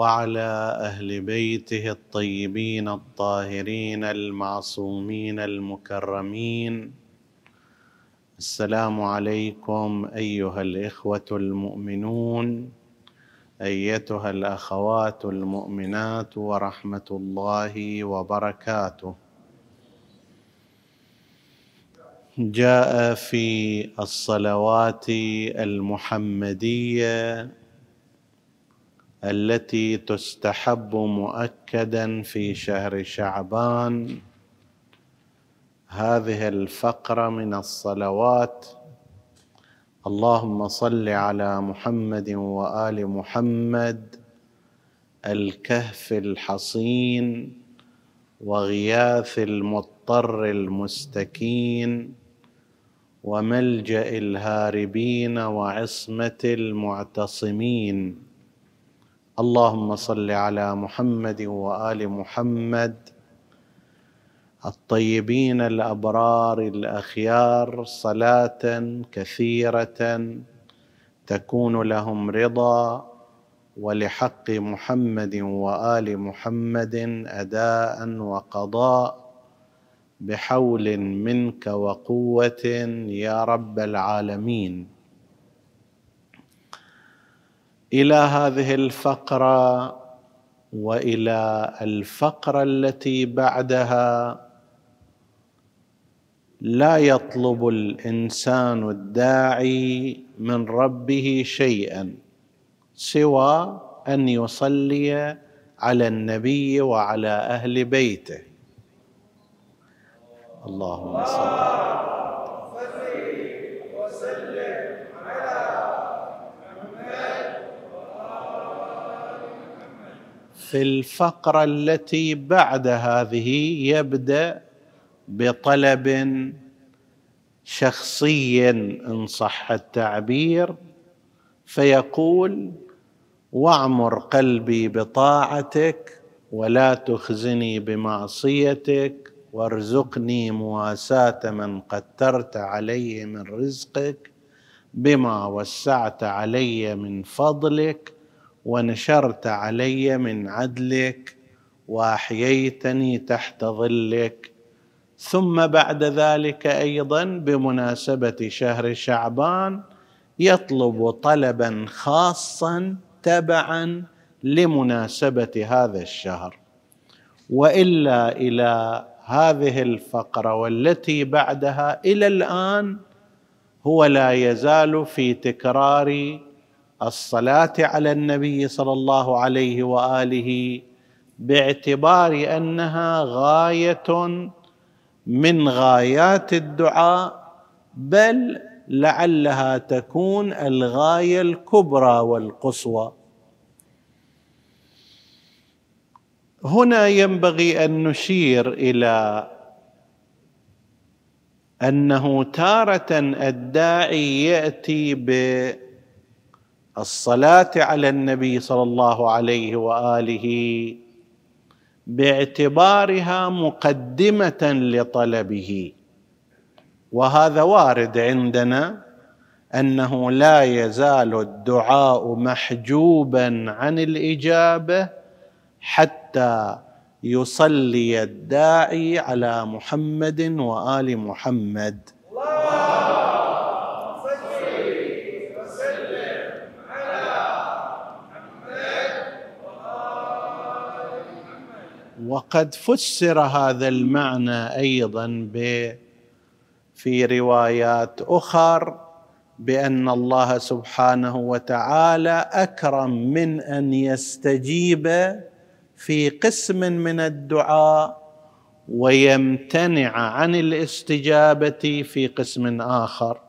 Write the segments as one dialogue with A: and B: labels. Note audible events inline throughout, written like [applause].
A: وعلى أهل بيته الطيبين الطاهرين المعصومين المكرمين. السلام عليكم أيها الإخوة المؤمنون أيتها الأخوات المؤمنات ورحمة الله وبركاته. جاء في الصلوات المحمدية التي تستحب مؤكدا في شهر شعبان. هذه الفقرة من الصلوات. اللهم صل على محمد وآل محمد. الكهف الحصين وغياث المضطر المستكين. وملجأ الهاربين وعصمة المعتصمين. اللهم صل على محمد وآل محمد الطيبين الأبرار الأخيار صلاة كثيرة تكون لهم رضا ولحق محمد وآل محمد أداء وقضاء بحول منك وقوة يا رب العالمين. إلى هذه الفقرة وإلى الفقرة التي بعدها لا يطلب الإنسان الداعي من ربه شيئا سوى أن يصلي على النبي وعلى أهل بيته. اللهم صل في الفقرة التي بعد هذه يبدأ بطلب شخصي إن صح التعبير فيقول واعمر قلبي بطاعتك ولا تخزني بمعصيتك وارزقني مواساة من قدرت عليه من رزقك بما وسعت علي من فضلك ونشرت علي من عدلك وأحييتني تحت ظلك. ثم بعد ذلك أيضا بمناسبة شهر شعبان يطلب طلبا خاصا تبعا لمناسبة هذا الشهر. وإلا إلى هذه الفقرة والتي بعدها إلى الآن هو لا يزال في تكرار الصلاة على النبي صلى الله عليه وآله باعتبار أنها غاية من غايات الدعاء بل لعلها تكون الغاية الكبرى والقصوى. هنا ينبغي أن نشير إلى أنه تارة الداعي يأتي ب الصلاة على النبي صلى الله عليه وآله باعتبارها مقدمة لطلبه. وهذا وارد عندنا أنه لا يزال الدعاء محجوبا عن الإجابة حتى يصلي الداعي على محمد وآل محمد. وقد فسر هذا المعنى أيضا في روايات أخر بأن الله سبحانه وتعالى أكرم من أن يستجيب في قسم من الدعاء ويمتنع عن الاستجابة في قسم آخر.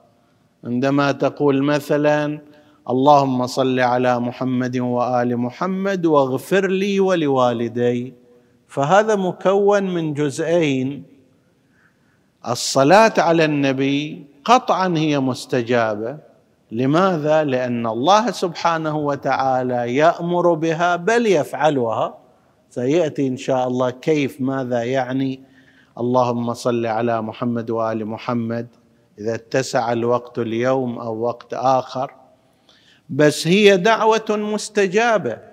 A: عندما تقول مثلا اللهم صل على محمد وآل محمد واغفر لي ولوالدي. فهذا مكون من جزئين. الصلاة على النبي قطعا هي مستجابة. لماذا؟ لأن الله سبحانه وتعالى يأمر بها بل يفعلها. سيأتي إن شاء الله كيف ماذا يعني؟ اللهم صل على محمد وآل محمد. إذا اتسع الوقت اليوم أو وقت آخر. بس هي دعوة مستجابة.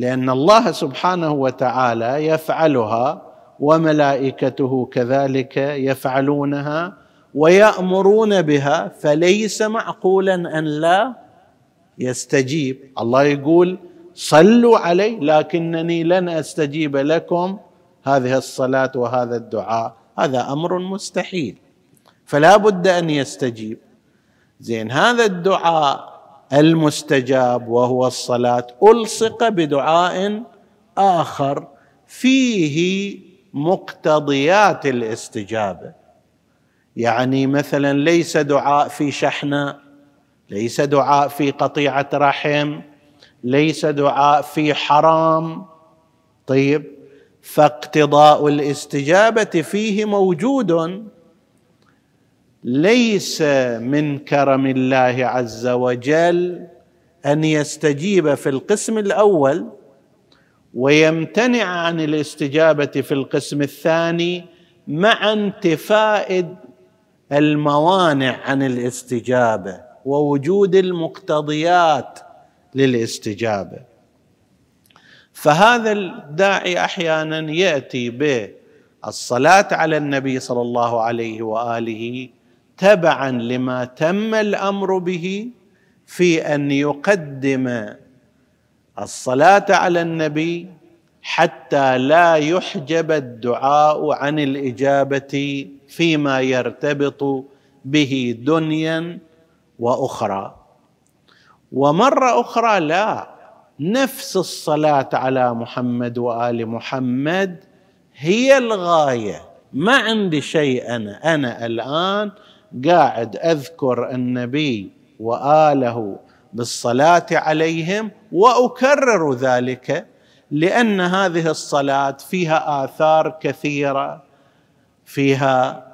A: لأن الله سبحانه وتعالى يفعلها وملائكته كذلك يفعلونها ويأمرون بها فليس معقولا أن لا يستجيب. الله يقول صلوا علي لكنني لن أستجيب لكم. هذه الصلاة وهذا الدعاء هذا أمر مستحيل. فلا بد أن يستجيب. زين هذا الدعاء المستجاب وهو الصلاة. ألصق بدعاء آخر فيه مقتضيات الاستجابة. يعني مثلا ليس دعاء في شحنة ليس دعاء في قطيعة رحم ليس دعاء في حرام. طيب فاقتضاء الاستجابة فيه موجود. ليس من كرم الله عز وجل أن يستجيب في القسم الأول ويمتنع عن الاستجابة في القسم الثاني مع انتفاء الموانع عن الاستجابة ووجود المقتضيات للاستجابة. فهذا الداعي أحيانا يأتي بالصلاة على النبي صلى الله عليه وآله تبعا لما تم الأمر به في أن يقدم الصلاة على النبي حتى لا يحجب الدعاء عن الإجابة فيما يرتبط به دنيا وأخرى. ومرة أخرى لا نفس الصلاة على محمد وآل محمد هي الغاية. ما عندي شيء أنا أنا الآن قاعد أذكر النبي وآله بالصلاة عليهم وأكرر ذلك لأن هذه الصلاة فيها آثار كثيرة فيها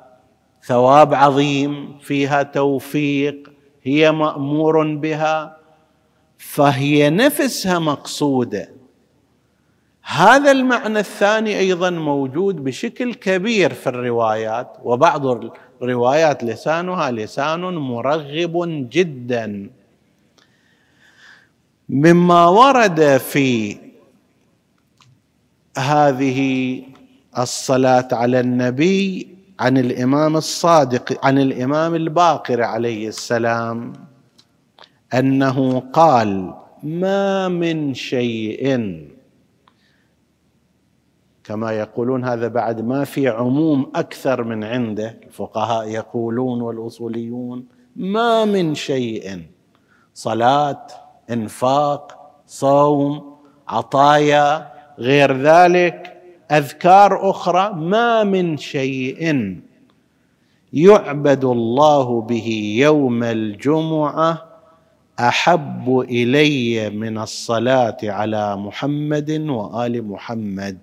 A: ثواب عظيم فيها توفيق هي مأمور بها فهي نفسها مقصودة. هذا المعنى الثاني أيضا موجود بشكل كبير في الروايات وبعض الروايات لسانها لسان مرغب جدا. مما ورد في هذه الصلاة على النبي عن الإمام الصادق عن الإمام الباقر عليه السلام أنه قال ما من شيء كما يقولون هذا بعد ما في عموم أكثر من عنده. الفقهاء يقولون والأصوليون ما من شيء. صلاة إنفاق صوم عطايا غير ذلك. أذكار أخرى ما من شيء. يعبد الله به يوم الجمعة. أحب إلي من الصلاة على محمد وآل محمد.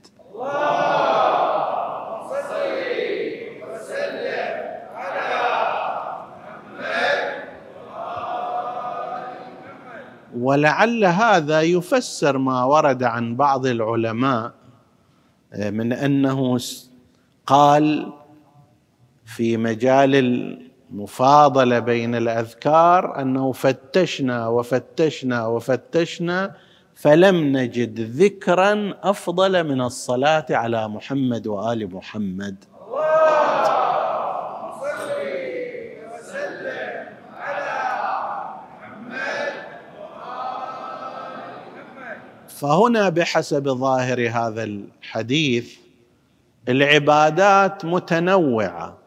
A: ولعل هذا يفسر ما ورد عن بعض العلماء آه، من أنه قال في مجال المفاضلة بين الأذكار أنه فتشنا وفتشنا وفتشنا فلم نجد ذكرا أفضل من الصلاة على محمد وآل محمد. فهنا بحسب ظاهر هذا الحديث العبادات متنوعة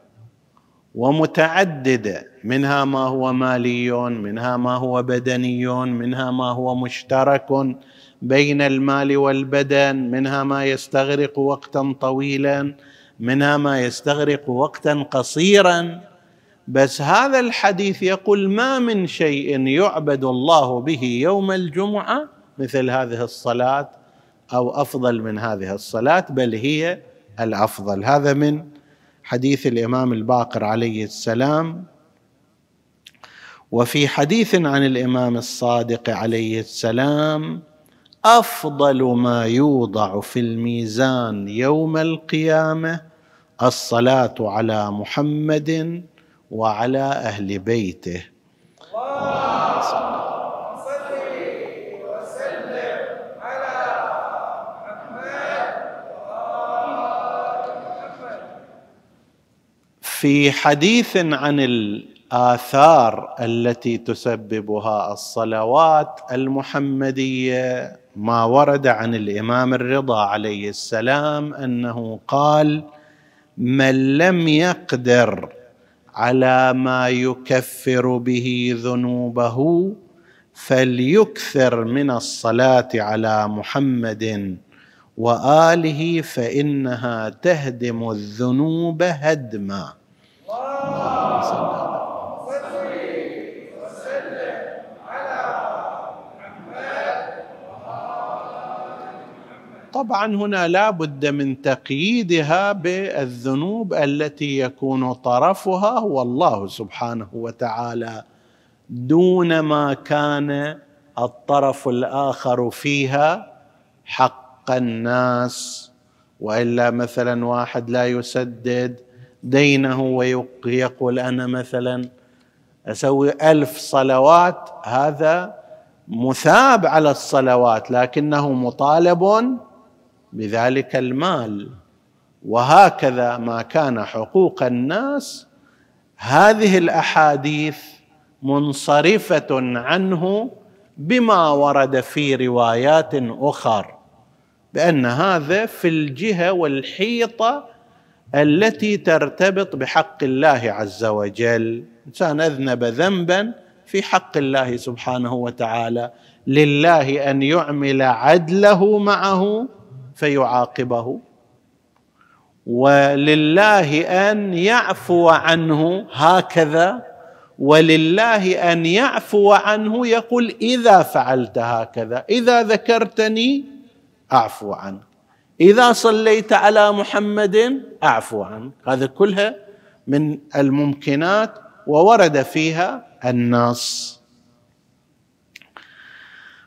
A: ومتعددة. منها ما هو مالي منها ما هو بدني منها ما هو مشترك بين المال والبدن منها ما يستغرق وقتا طويلا منها ما يستغرق وقتا قصيرا. بس هذا الحديث يقول ما من شيء يعبد الله به يوم الجمعة مثل هذه الصلاة أو أفضل من هذه الصلاة بل هي الأفضل. هذا من حديث الإمام الباقر عليه السلام. وفي حديث عن الإمام الصادق عليه السلام أفضل ما يوضع في الميزان يوم القيامة الصلاة على محمد وعلى أهل بيته. في حديث عن الآثار التي تسببها الصلوات المحمدية ما ورد عن الإمام الرضا عليه السلام أنه قال من لم يقدر على ما يكفر به ذنوبه فليكثر من الصلاة على محمد وآله فإنها تهدم الذنوب هدما. طبعا هنا لا بد من تقييدها بالذنوب التي يكون طرفها هو الله سبحانه وتعالى دون ما كان الطرف الآخر فيها حق الناس. وإلا مثلا واحد لا يسدد دينه ويقول أنا مثلا أسوي ألف صلوات هذا مثاب على الصلوات لكنه مطالب بذلك المال. وهكذا ما كان حقوق الناس هذه الأحاديث منصرفة عنه بما ورد في روايات أخر بأن هذا في الجهة والحيطة التي ترتبط بحق الله عز وجل. إنسان أذنب ذنبا في حق الله سبحانه وتعالى لله أن يعمل عدله معه فيعاقبه. ولله أن يعفو عنه هكذا. ولله أن يعفو عنه يقول إذا فعلت هكذا إذا ذكرتني أعفو عنك إذا صليت على محمد أعفو عنك هذا كلها من الممكنات وورد فيها النص.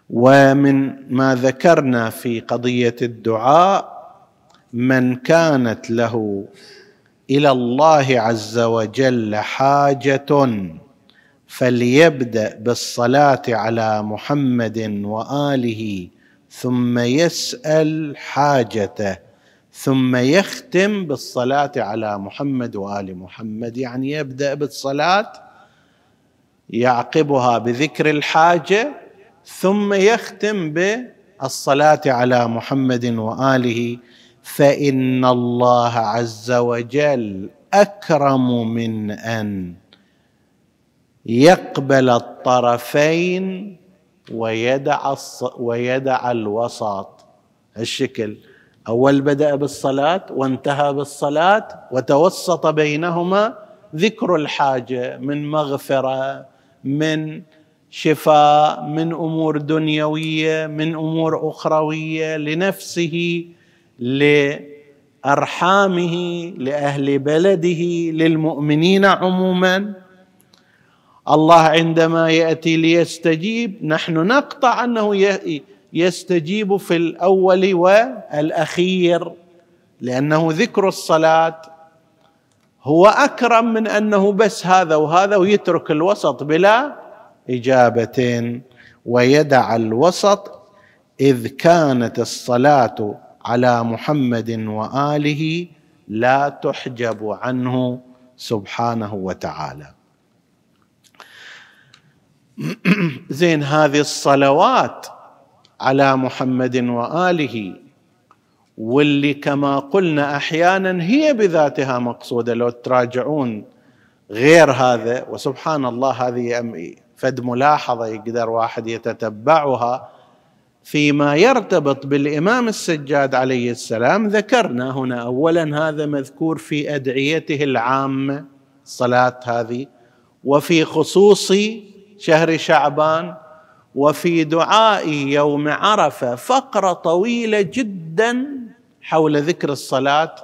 A: ومن ما ذكرنا في قضية الدعاء من كانت له إلى الله عز وجل حاجة فليبدأ بالصلاة على محمد وآله ثم يسأل حاجته ثم يختم بالصلاة على محمد وآل محمد. يعني يبدأ بالصلاة يعقبها بذكر الحاجة ثم يختم بالصلاة على محمد وآله فإن الله عز وجل أكرم من أن يقبل الطرفين ويدع ويدع الوسط الشكل أول بدأ بالصلاة وانتهى بالصلاة وتوسط بينهما ذكر الحاجة من مغفرة من شفاء من أمور دنيوية من أمور أخروية لنفسه لأرحامه لأهل بلده للمؤمنين عموما. الله عندما يأتي ليستجيب نحن نقطع أنه يستجيب في الأول والأخير لأنه ذكر الصلاة هو أكرم من أنه بس هذا وهذا ويترك الوسط بلا اجابه ويدع الوسط إذ كانت الصلاة على محمد وآله لا تحجب عنه سبحانه وتعالى. [clears throat] زين هذه الصلوات على محمد وآله واللي كما قلنا أحيانا هي بذاتها مقصودة لو تراجعون غير هذا وسبحان الله هذه فد ملاحظة يقدر واحد يتتبعها فيما يرتبط بالإمام السجاد عليه السلام. ذكرنا هنا اولا هذا مذكور في أدعيته العامه الصلاه هذه وفي خصوص شهر شعبان وفي دعاء يوم عرفة فقرة طويلة جدا حول ذكر الصلاة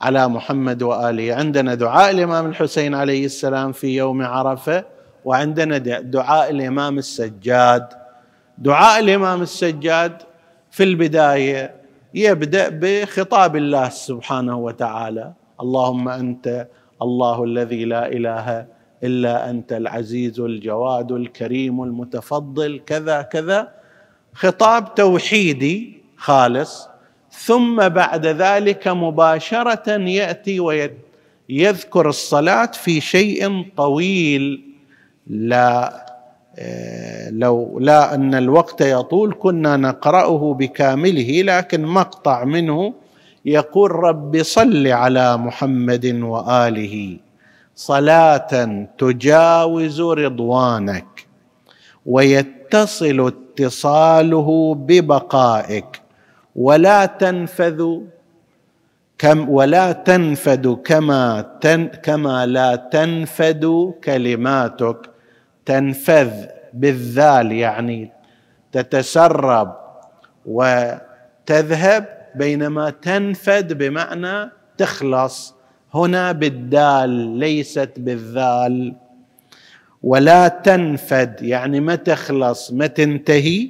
A: على محمد وآله. عندنا دعاء الإمام الحسين عليه السلام في يوم عرفة وعندنا دعاء الإمام السجاد. دعاء الإمام السجاد في البداية يبدأ بخطاب الله سبحانه وتعالى. اللهم أنت الله الذي لا إله إلا أنت العزيز الجواد الكريم المتفضل كذا كذا. خطاب توحيدي خالص. ثم بعد ذلك مباشرة يأتي ويذكر الصلاة في شيء طويل. لا آه، لو لا أن الوقت يطول كنا نقرأه بكامله لكن مقطع منه يقول رب صل على محمد وآله صلاة تجاوز رضوانك ويتصل اتصاله ببقائك ولا تنفذ كم ولا تنفد كما تن كما لا تنفد كلماتك. تنفذ بالذال يعني تتسرب وتذهب بينما تنفد بمعنى تخلص. هنا بالدال ليست بالذال. ولا تنفد يعني ما تخلص ما تنتهي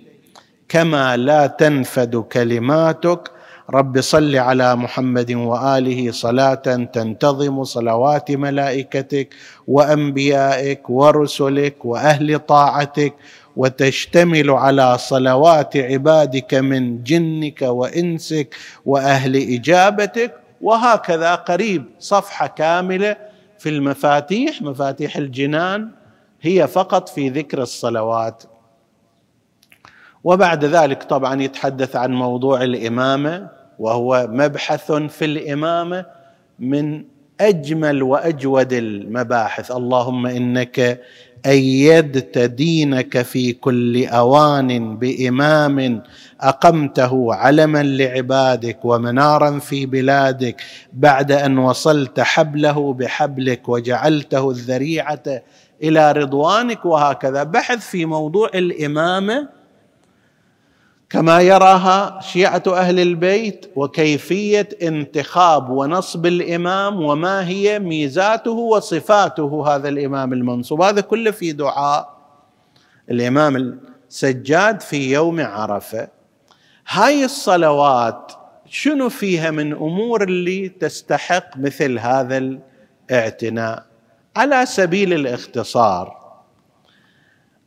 A: كما لا تنفد كلماتك رب صل على محمد وآله صلاة تنتظم صلوات ملائكتك وأنبيائك ورسلك وأهل طاعتك وتشتمل على صلوات عبادك من جنك وإنسك وأهل إجابتك وهكذا قريب صفحة كاملة في المفاتيح مفاتيح الجنان هي فقط في ذكر الصلوات. وبعد ذلك طبعا يتحدث عن موضوع الإمامة وهو مبحث في الإمامة من أجمل وأجود المباحث. اللهم إنك أيدت دينك في كل أوان بإمام أقمته علما لعبادك ومنارا في بلادك بعد أن وصلت حبله بحبلك وجعلته الذريعة إلى رضوانك. وهكذا بحث في موضوع الإمامة كما يراها شيعة أهل البيت وكيفية انتخاب ونصب الإمام وما هي ميزاته وصفاته هذا الإمام المنصوب. هذا كله في دعاء الإمام السجاد في يوم عرفة. هاي الصلوات شنو فيها من أمور اللي تستحق مثل هذا الاعتناء؟ على سبيل الاختصار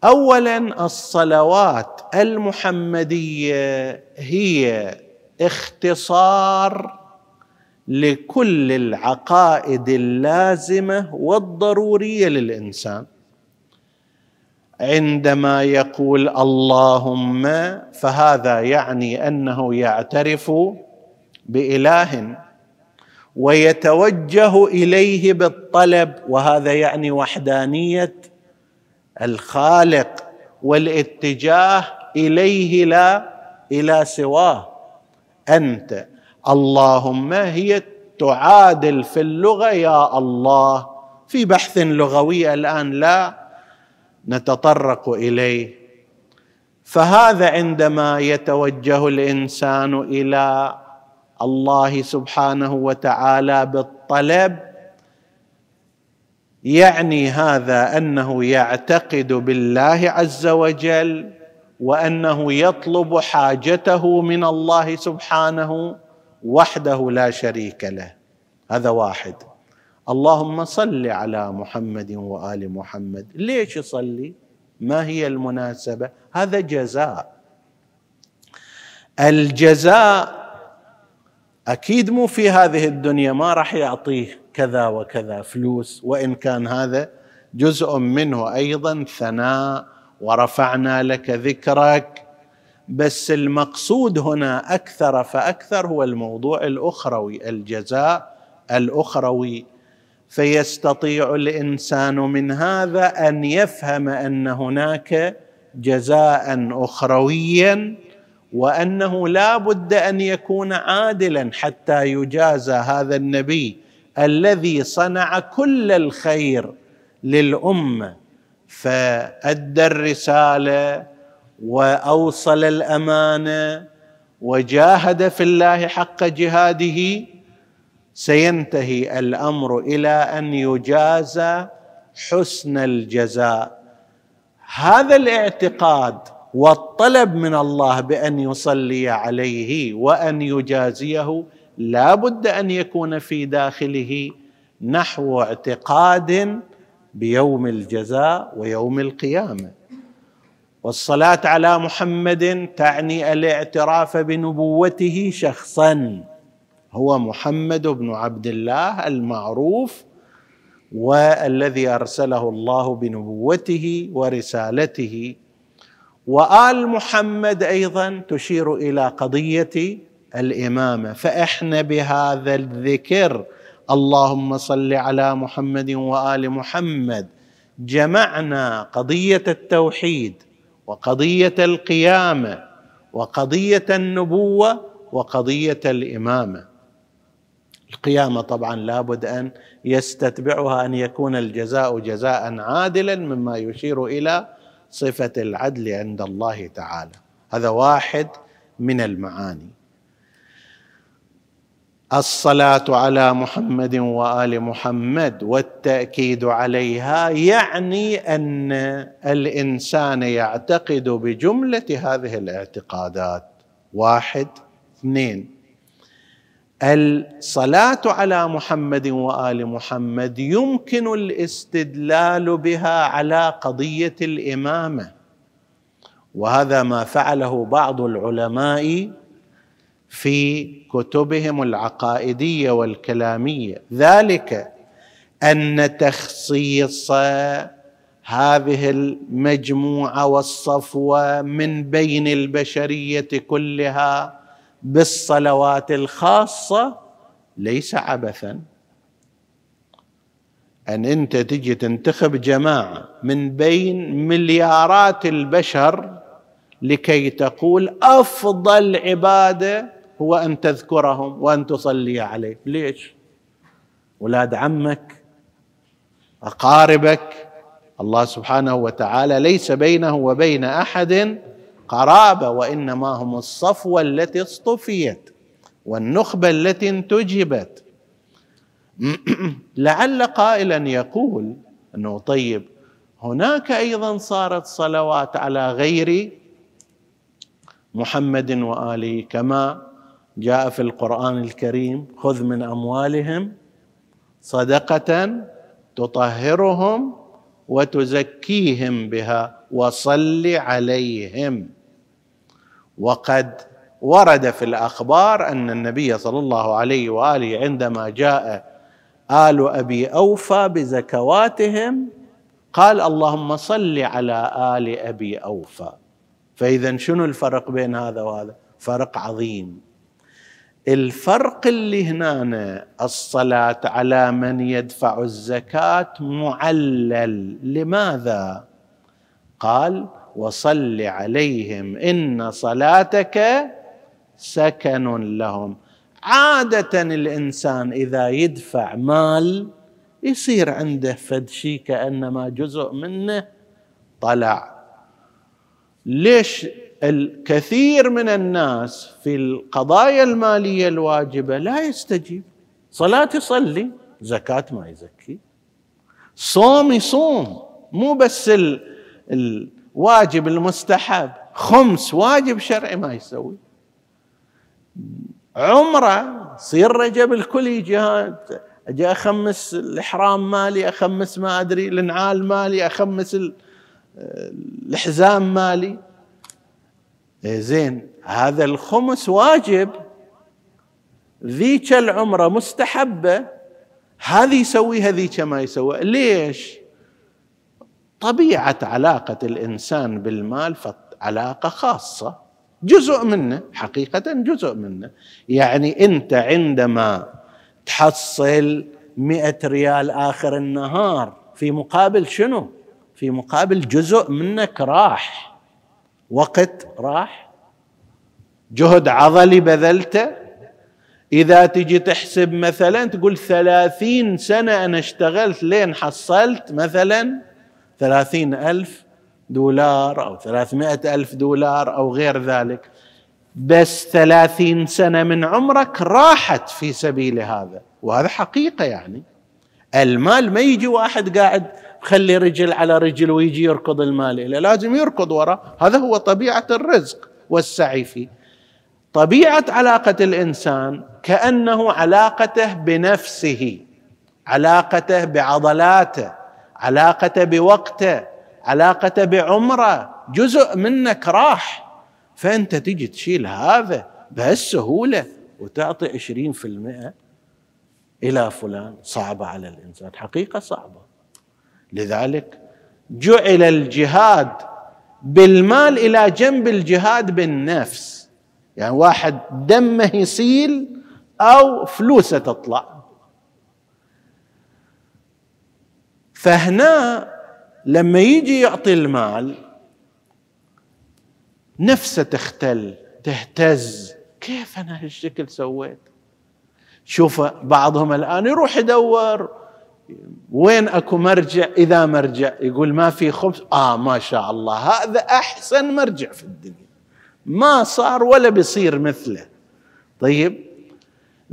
A: اولا الصلوات المحمدية هي اختصار لكل العقائد اللازمة والضرورية للإنسان. عندما يقول اللهم فهذا يعني أنه يعترف بإله ويتوجه إليه بالطلب وهذا يعني وحدانية الخالق والاتجاه إليه لا إلى سواه. أنت. اللهم هي تعادل في اللغة يا الله. في بحث لغوي الآن لا نتطرق إليه. فهذا عندما يتوجه الإنسان إلى الله سبحانه وتعالى بالطلب يعني هذا أنه يعتقد بالله عز وجل وأنه يطلب حاجته من الله سبحانه وحده لا شريك له. هذا واحد. اللهم صل على محمد وآل محمد. ليش يصلي؟ ما هي المناسبة؟ هذا جزاء. الجزاء أكيد مو في هذه الدنيا ما راح يعطيه. كذا وكذا فلوس وإن كان هذا جزء منه أيضا ثناء ورفعنا لك ذكرك. بس المقصود هنا أكثر فأكثر هو الموضوع الأخروي الجزاء الأخروي. فيستطيع الإنسان من هذا أن يفهم أن هناك جزاء اخرويا وأنه لا بد أن يكون عادلا حتى يجازى هذا النبي. الذي صنع كل الخير للأمة فأدى الرسالة وأوصل الأمانة وجاهد في الله حق جهاده. سينتهي الأمر إلى أن يجازى حسن الجزاء. هذا الاعتقاد والطلب من الله بأن يصلي عليه وأن يجازيه لا بد أن يكون في داخله نحو اعتقاد بيوم الجزاء ويوم القيامة. والصلاة على محمد تعني الاعتراف بنبوته شخصا. هو محمد بن عبد الله المعروف والذي أرسله الله بنبوته ورسالته. وآل محمد أيضا تشير إلى قضية الإمامة. فإحنا بهذا الذكر اللهم صل على محمد وآل محمد. جمعنا قضية التوحيد وقضية القيامة وقضية النبوة وقضية الإمامة. القيامة طبعا لابد أن يستتبعها أن يكون الجزاء جزاء عادلا مما يشير إلى صفة العدل عند الله تعالى. هذا واحد من المعاني. الصلاة على محمد وآل محمد والتأكيد عليها يعني أن الإنسان يعتقد بجملة هذه الاعتقادات. واحد. اثنين. الصلاة على محمد وآل محمد يمكن الاستدلال بها على قضية الإمامة وهذا ما فعله بعض العلماء في كتبهم العقائدية والكلامية. ذلك أن تخصيص هذه المجموعة والصفوة من بين البشرية كلها بالصلوات الخاصة ليس عبثا. أن أنت تجي تنتخب جماعة من بين مليارات البشر لكي تقول أفضل عبادة هو أن تذكرهم وأن تصلي عليه ليش؟ أولاد عمك أقاربك الله سبحانه وتعالى ليس بينه وبين أحد قرابة وإنما هم الصفوه التي اصطفيت والنخبة التي انتجبت. [clears throat] لعل قائلا يقول أنه طيب هناك أيضا صارت صلوات على غير محمد وآله كما جاء في القرآن الكريم خذ من أموالهم صدقة تطهرهم وتزكيهم بها وصل عليهم. وقد ورد في الأخبار أن النبي صلى الله عليه وآله عندما جاء آل أبي أوفى بزكواتهم قال اللهم صل على آل أبي أوفى. فإذا شنو الفرق بين هذا وهذا؟ فرق عظيم. الفرق اللي هنا الصلاة على من يدفع الزكاة معلل. لماذا؟ قال وصل عليهم إن صلاتك سكن لهم. عادة الإنسان إذا يدفع مال يصير عنده فد شيء كأنما جزء منه طلع. ليش الكثير من الناس في القضايا المالية الواجبة لا يستجيب. صلاة يصلي زكاة ما يزكي. صوم يصوم مو بس الواجب المستحب خمس واجب شرعي ما يسوي. عمرة صير رجب الكل يجي أجي أخمس الإحرام مالي أخمس ما أدري الإنعال مالي أخمس الحزام مالي. زين هذا الخمس واجب. ذيك العمرة مستحبة. هذه يسويها ذيك ما يسويها ليش؟ طبيعة علاقة الإنسان بالمال علاقة خاصة. جزء منه حقيقة جزء منه. يعني أنت عندما تحصل مئة ريال آخر النهار في مقابل شنو؟ في مقابل جزء منك راح. وقت راح. جهد عضلي بذلته إذا تجي تحسب مثلا تقول ثلاثين سنة أنا اشتغلت لين حصلت مثلا ثلاثين ألف دولار أو ثلاثمائة ألف دولار أو غير ذلك. بس ثلاثين سنة من عمرك راحت في سبيل هذا. وهذا حقيقة يعني. المال ما يجي واحد قاعد خلي رجل على رجل ويجي يركض المال إليه. لازم يركض وراء هذا هو طبيعة الرزق والسعي فيه. طبيعة علاقة الإنسان كأنه علاقته بنفسه علاقته بعضلاته علاقته بوقته علاقته بعمره. جزء منك راح. فأنت تجي تشيل هذا بهالسهولة وتعطي عشرين في المئة إلى فلان. صعبة على الإنسان. حقيقة صعبة. لذلك جعل الجهاد بالمال إلى جنب الجهاد بالنفس. يعني واحد دمه يسيل أو فلوسه تطلع. فهنا لما يجي يعطي المال نفسه تختل تهتز. كيف أنا هالشكل سويت؟ شوف بعضهم الآن يروح يدور. وين اكو مرجع؟ اذا مرجع. يقول ما في خبز. آه ما شاء الله. هذا أحسن مرجع في الدنيا. ما صار ولا بيصير مثله. طيب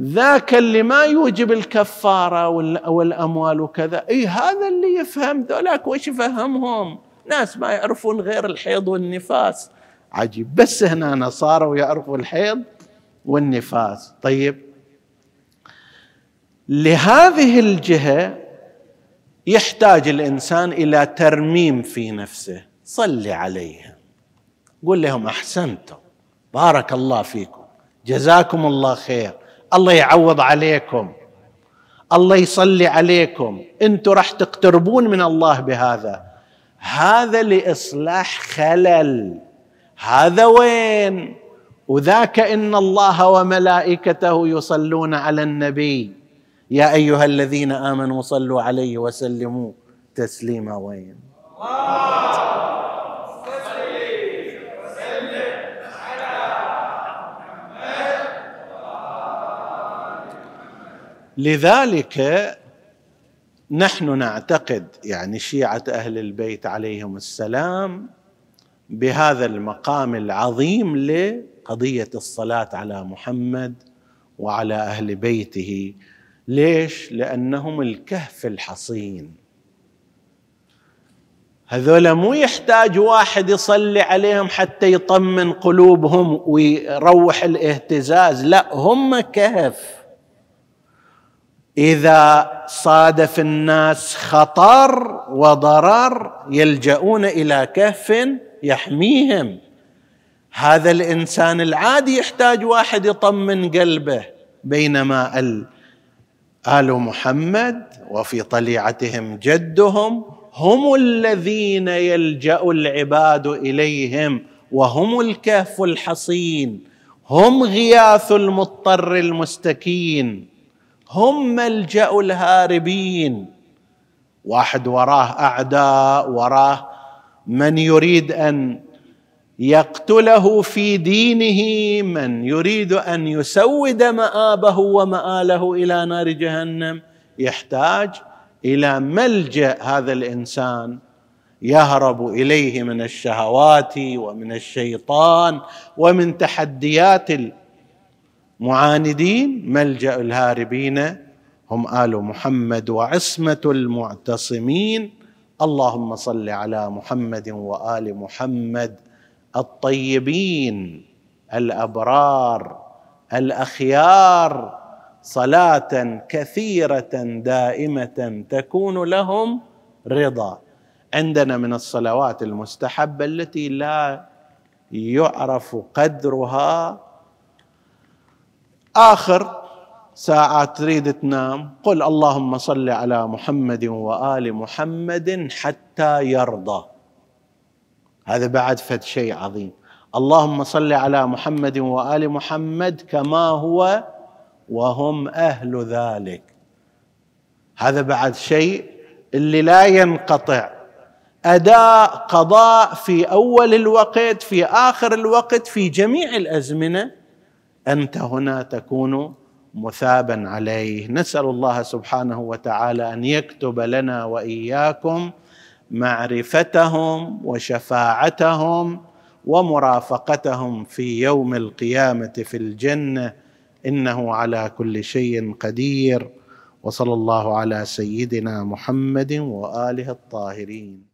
A: ذاك اللي ما يوجب الكفارة والأموال وكذا. إي هذا اللي يفهم ذولاك وش يفهمهم؟ ناس ما يعرفون غير الحيض والنفاس. عجيب. بس هنا صاروا يعرفوا الحيض والنفاس. طيب لهذه الجهة يحتاج الإنسان إلى ترميم في نفسه. صل عليهم. قل لهم أحسنتم. بارك الله فيكم. جزاكم الله خير. الله يعوض عليكم. الله يصلي عليكم. أنتم راح تقتربون من الله بهذا. هذا لإصلاح خلل. هذا وين؟ وذاك إن الله وملائكته يصلون على النبي. يا أيها الذين آمنوا صلوا عليه وسلموا تسليما وين. لذلك نحن نعتقد يعني شيعة أهل البيت عليهم السلام بهذا المقام العظيم لقضية الصلاة على محمد وعلى أهل بيته ليش؟ لأنهم الكهف الحصين. هذول مو يحتاج واحد يصلي عليهم حتى يطمن قلوبهم ويروح الاهتزاز لا هم كهف. إذا صادف الناس خطر وضرر يلجؤون إلى كهف يحميهم. هذا الإنسان العادي يحتاج واحد يطمن قلبه بينما آل محمد وفي طليعتهم جدهم هم الذين يلجأ العباد إليهم وهم الكهف الحصين هم غياث المضطر المستكين هم ملجأ الهاربين. واحد وراه أعداء وراه من يريد أن يقتله في دينه من يريد أن يسود مآبه ومآله إلى نار جهنم. يحتاج إلى ملجأ هذا الإنسان. يهرب إليه من الشهوات ومن الشيطان ومن تحديات المعاندين. ملجأ الهاربين هم آل محمد وعصمة المعتصمين. اللهم صل على محمد وآل محمد الطيبين الأبرار الأخيار صلاة كثيرة دائمة تكون لهم رضا. عندنا من الصلوات المستحبة التي لا يعرف قدرها. آخر ساعات تريد تنام قل اللهم صل على محمد وآل محمد حتى يرضى. هذا بعد فد شيء عظيم. اللهم صل على محمد وآل محمد كما هو وهم أهل ذلك. هذا بعد شيء اللي لا ينقطع. أداء قضاء في أول الوقت في آخر الوقت في جميع الأزمنة أنت هنا تكون مثابا عليه. نسأل الله سبحانه وتعالى أن يكتب لنا وإياكم معرفتهم وشفاعتهم ومرافقتهم في يوم القيامة في الجنة. إنه على كل شيء قدير. وصلى الله على سيدنا محمد وآله الطاهرين.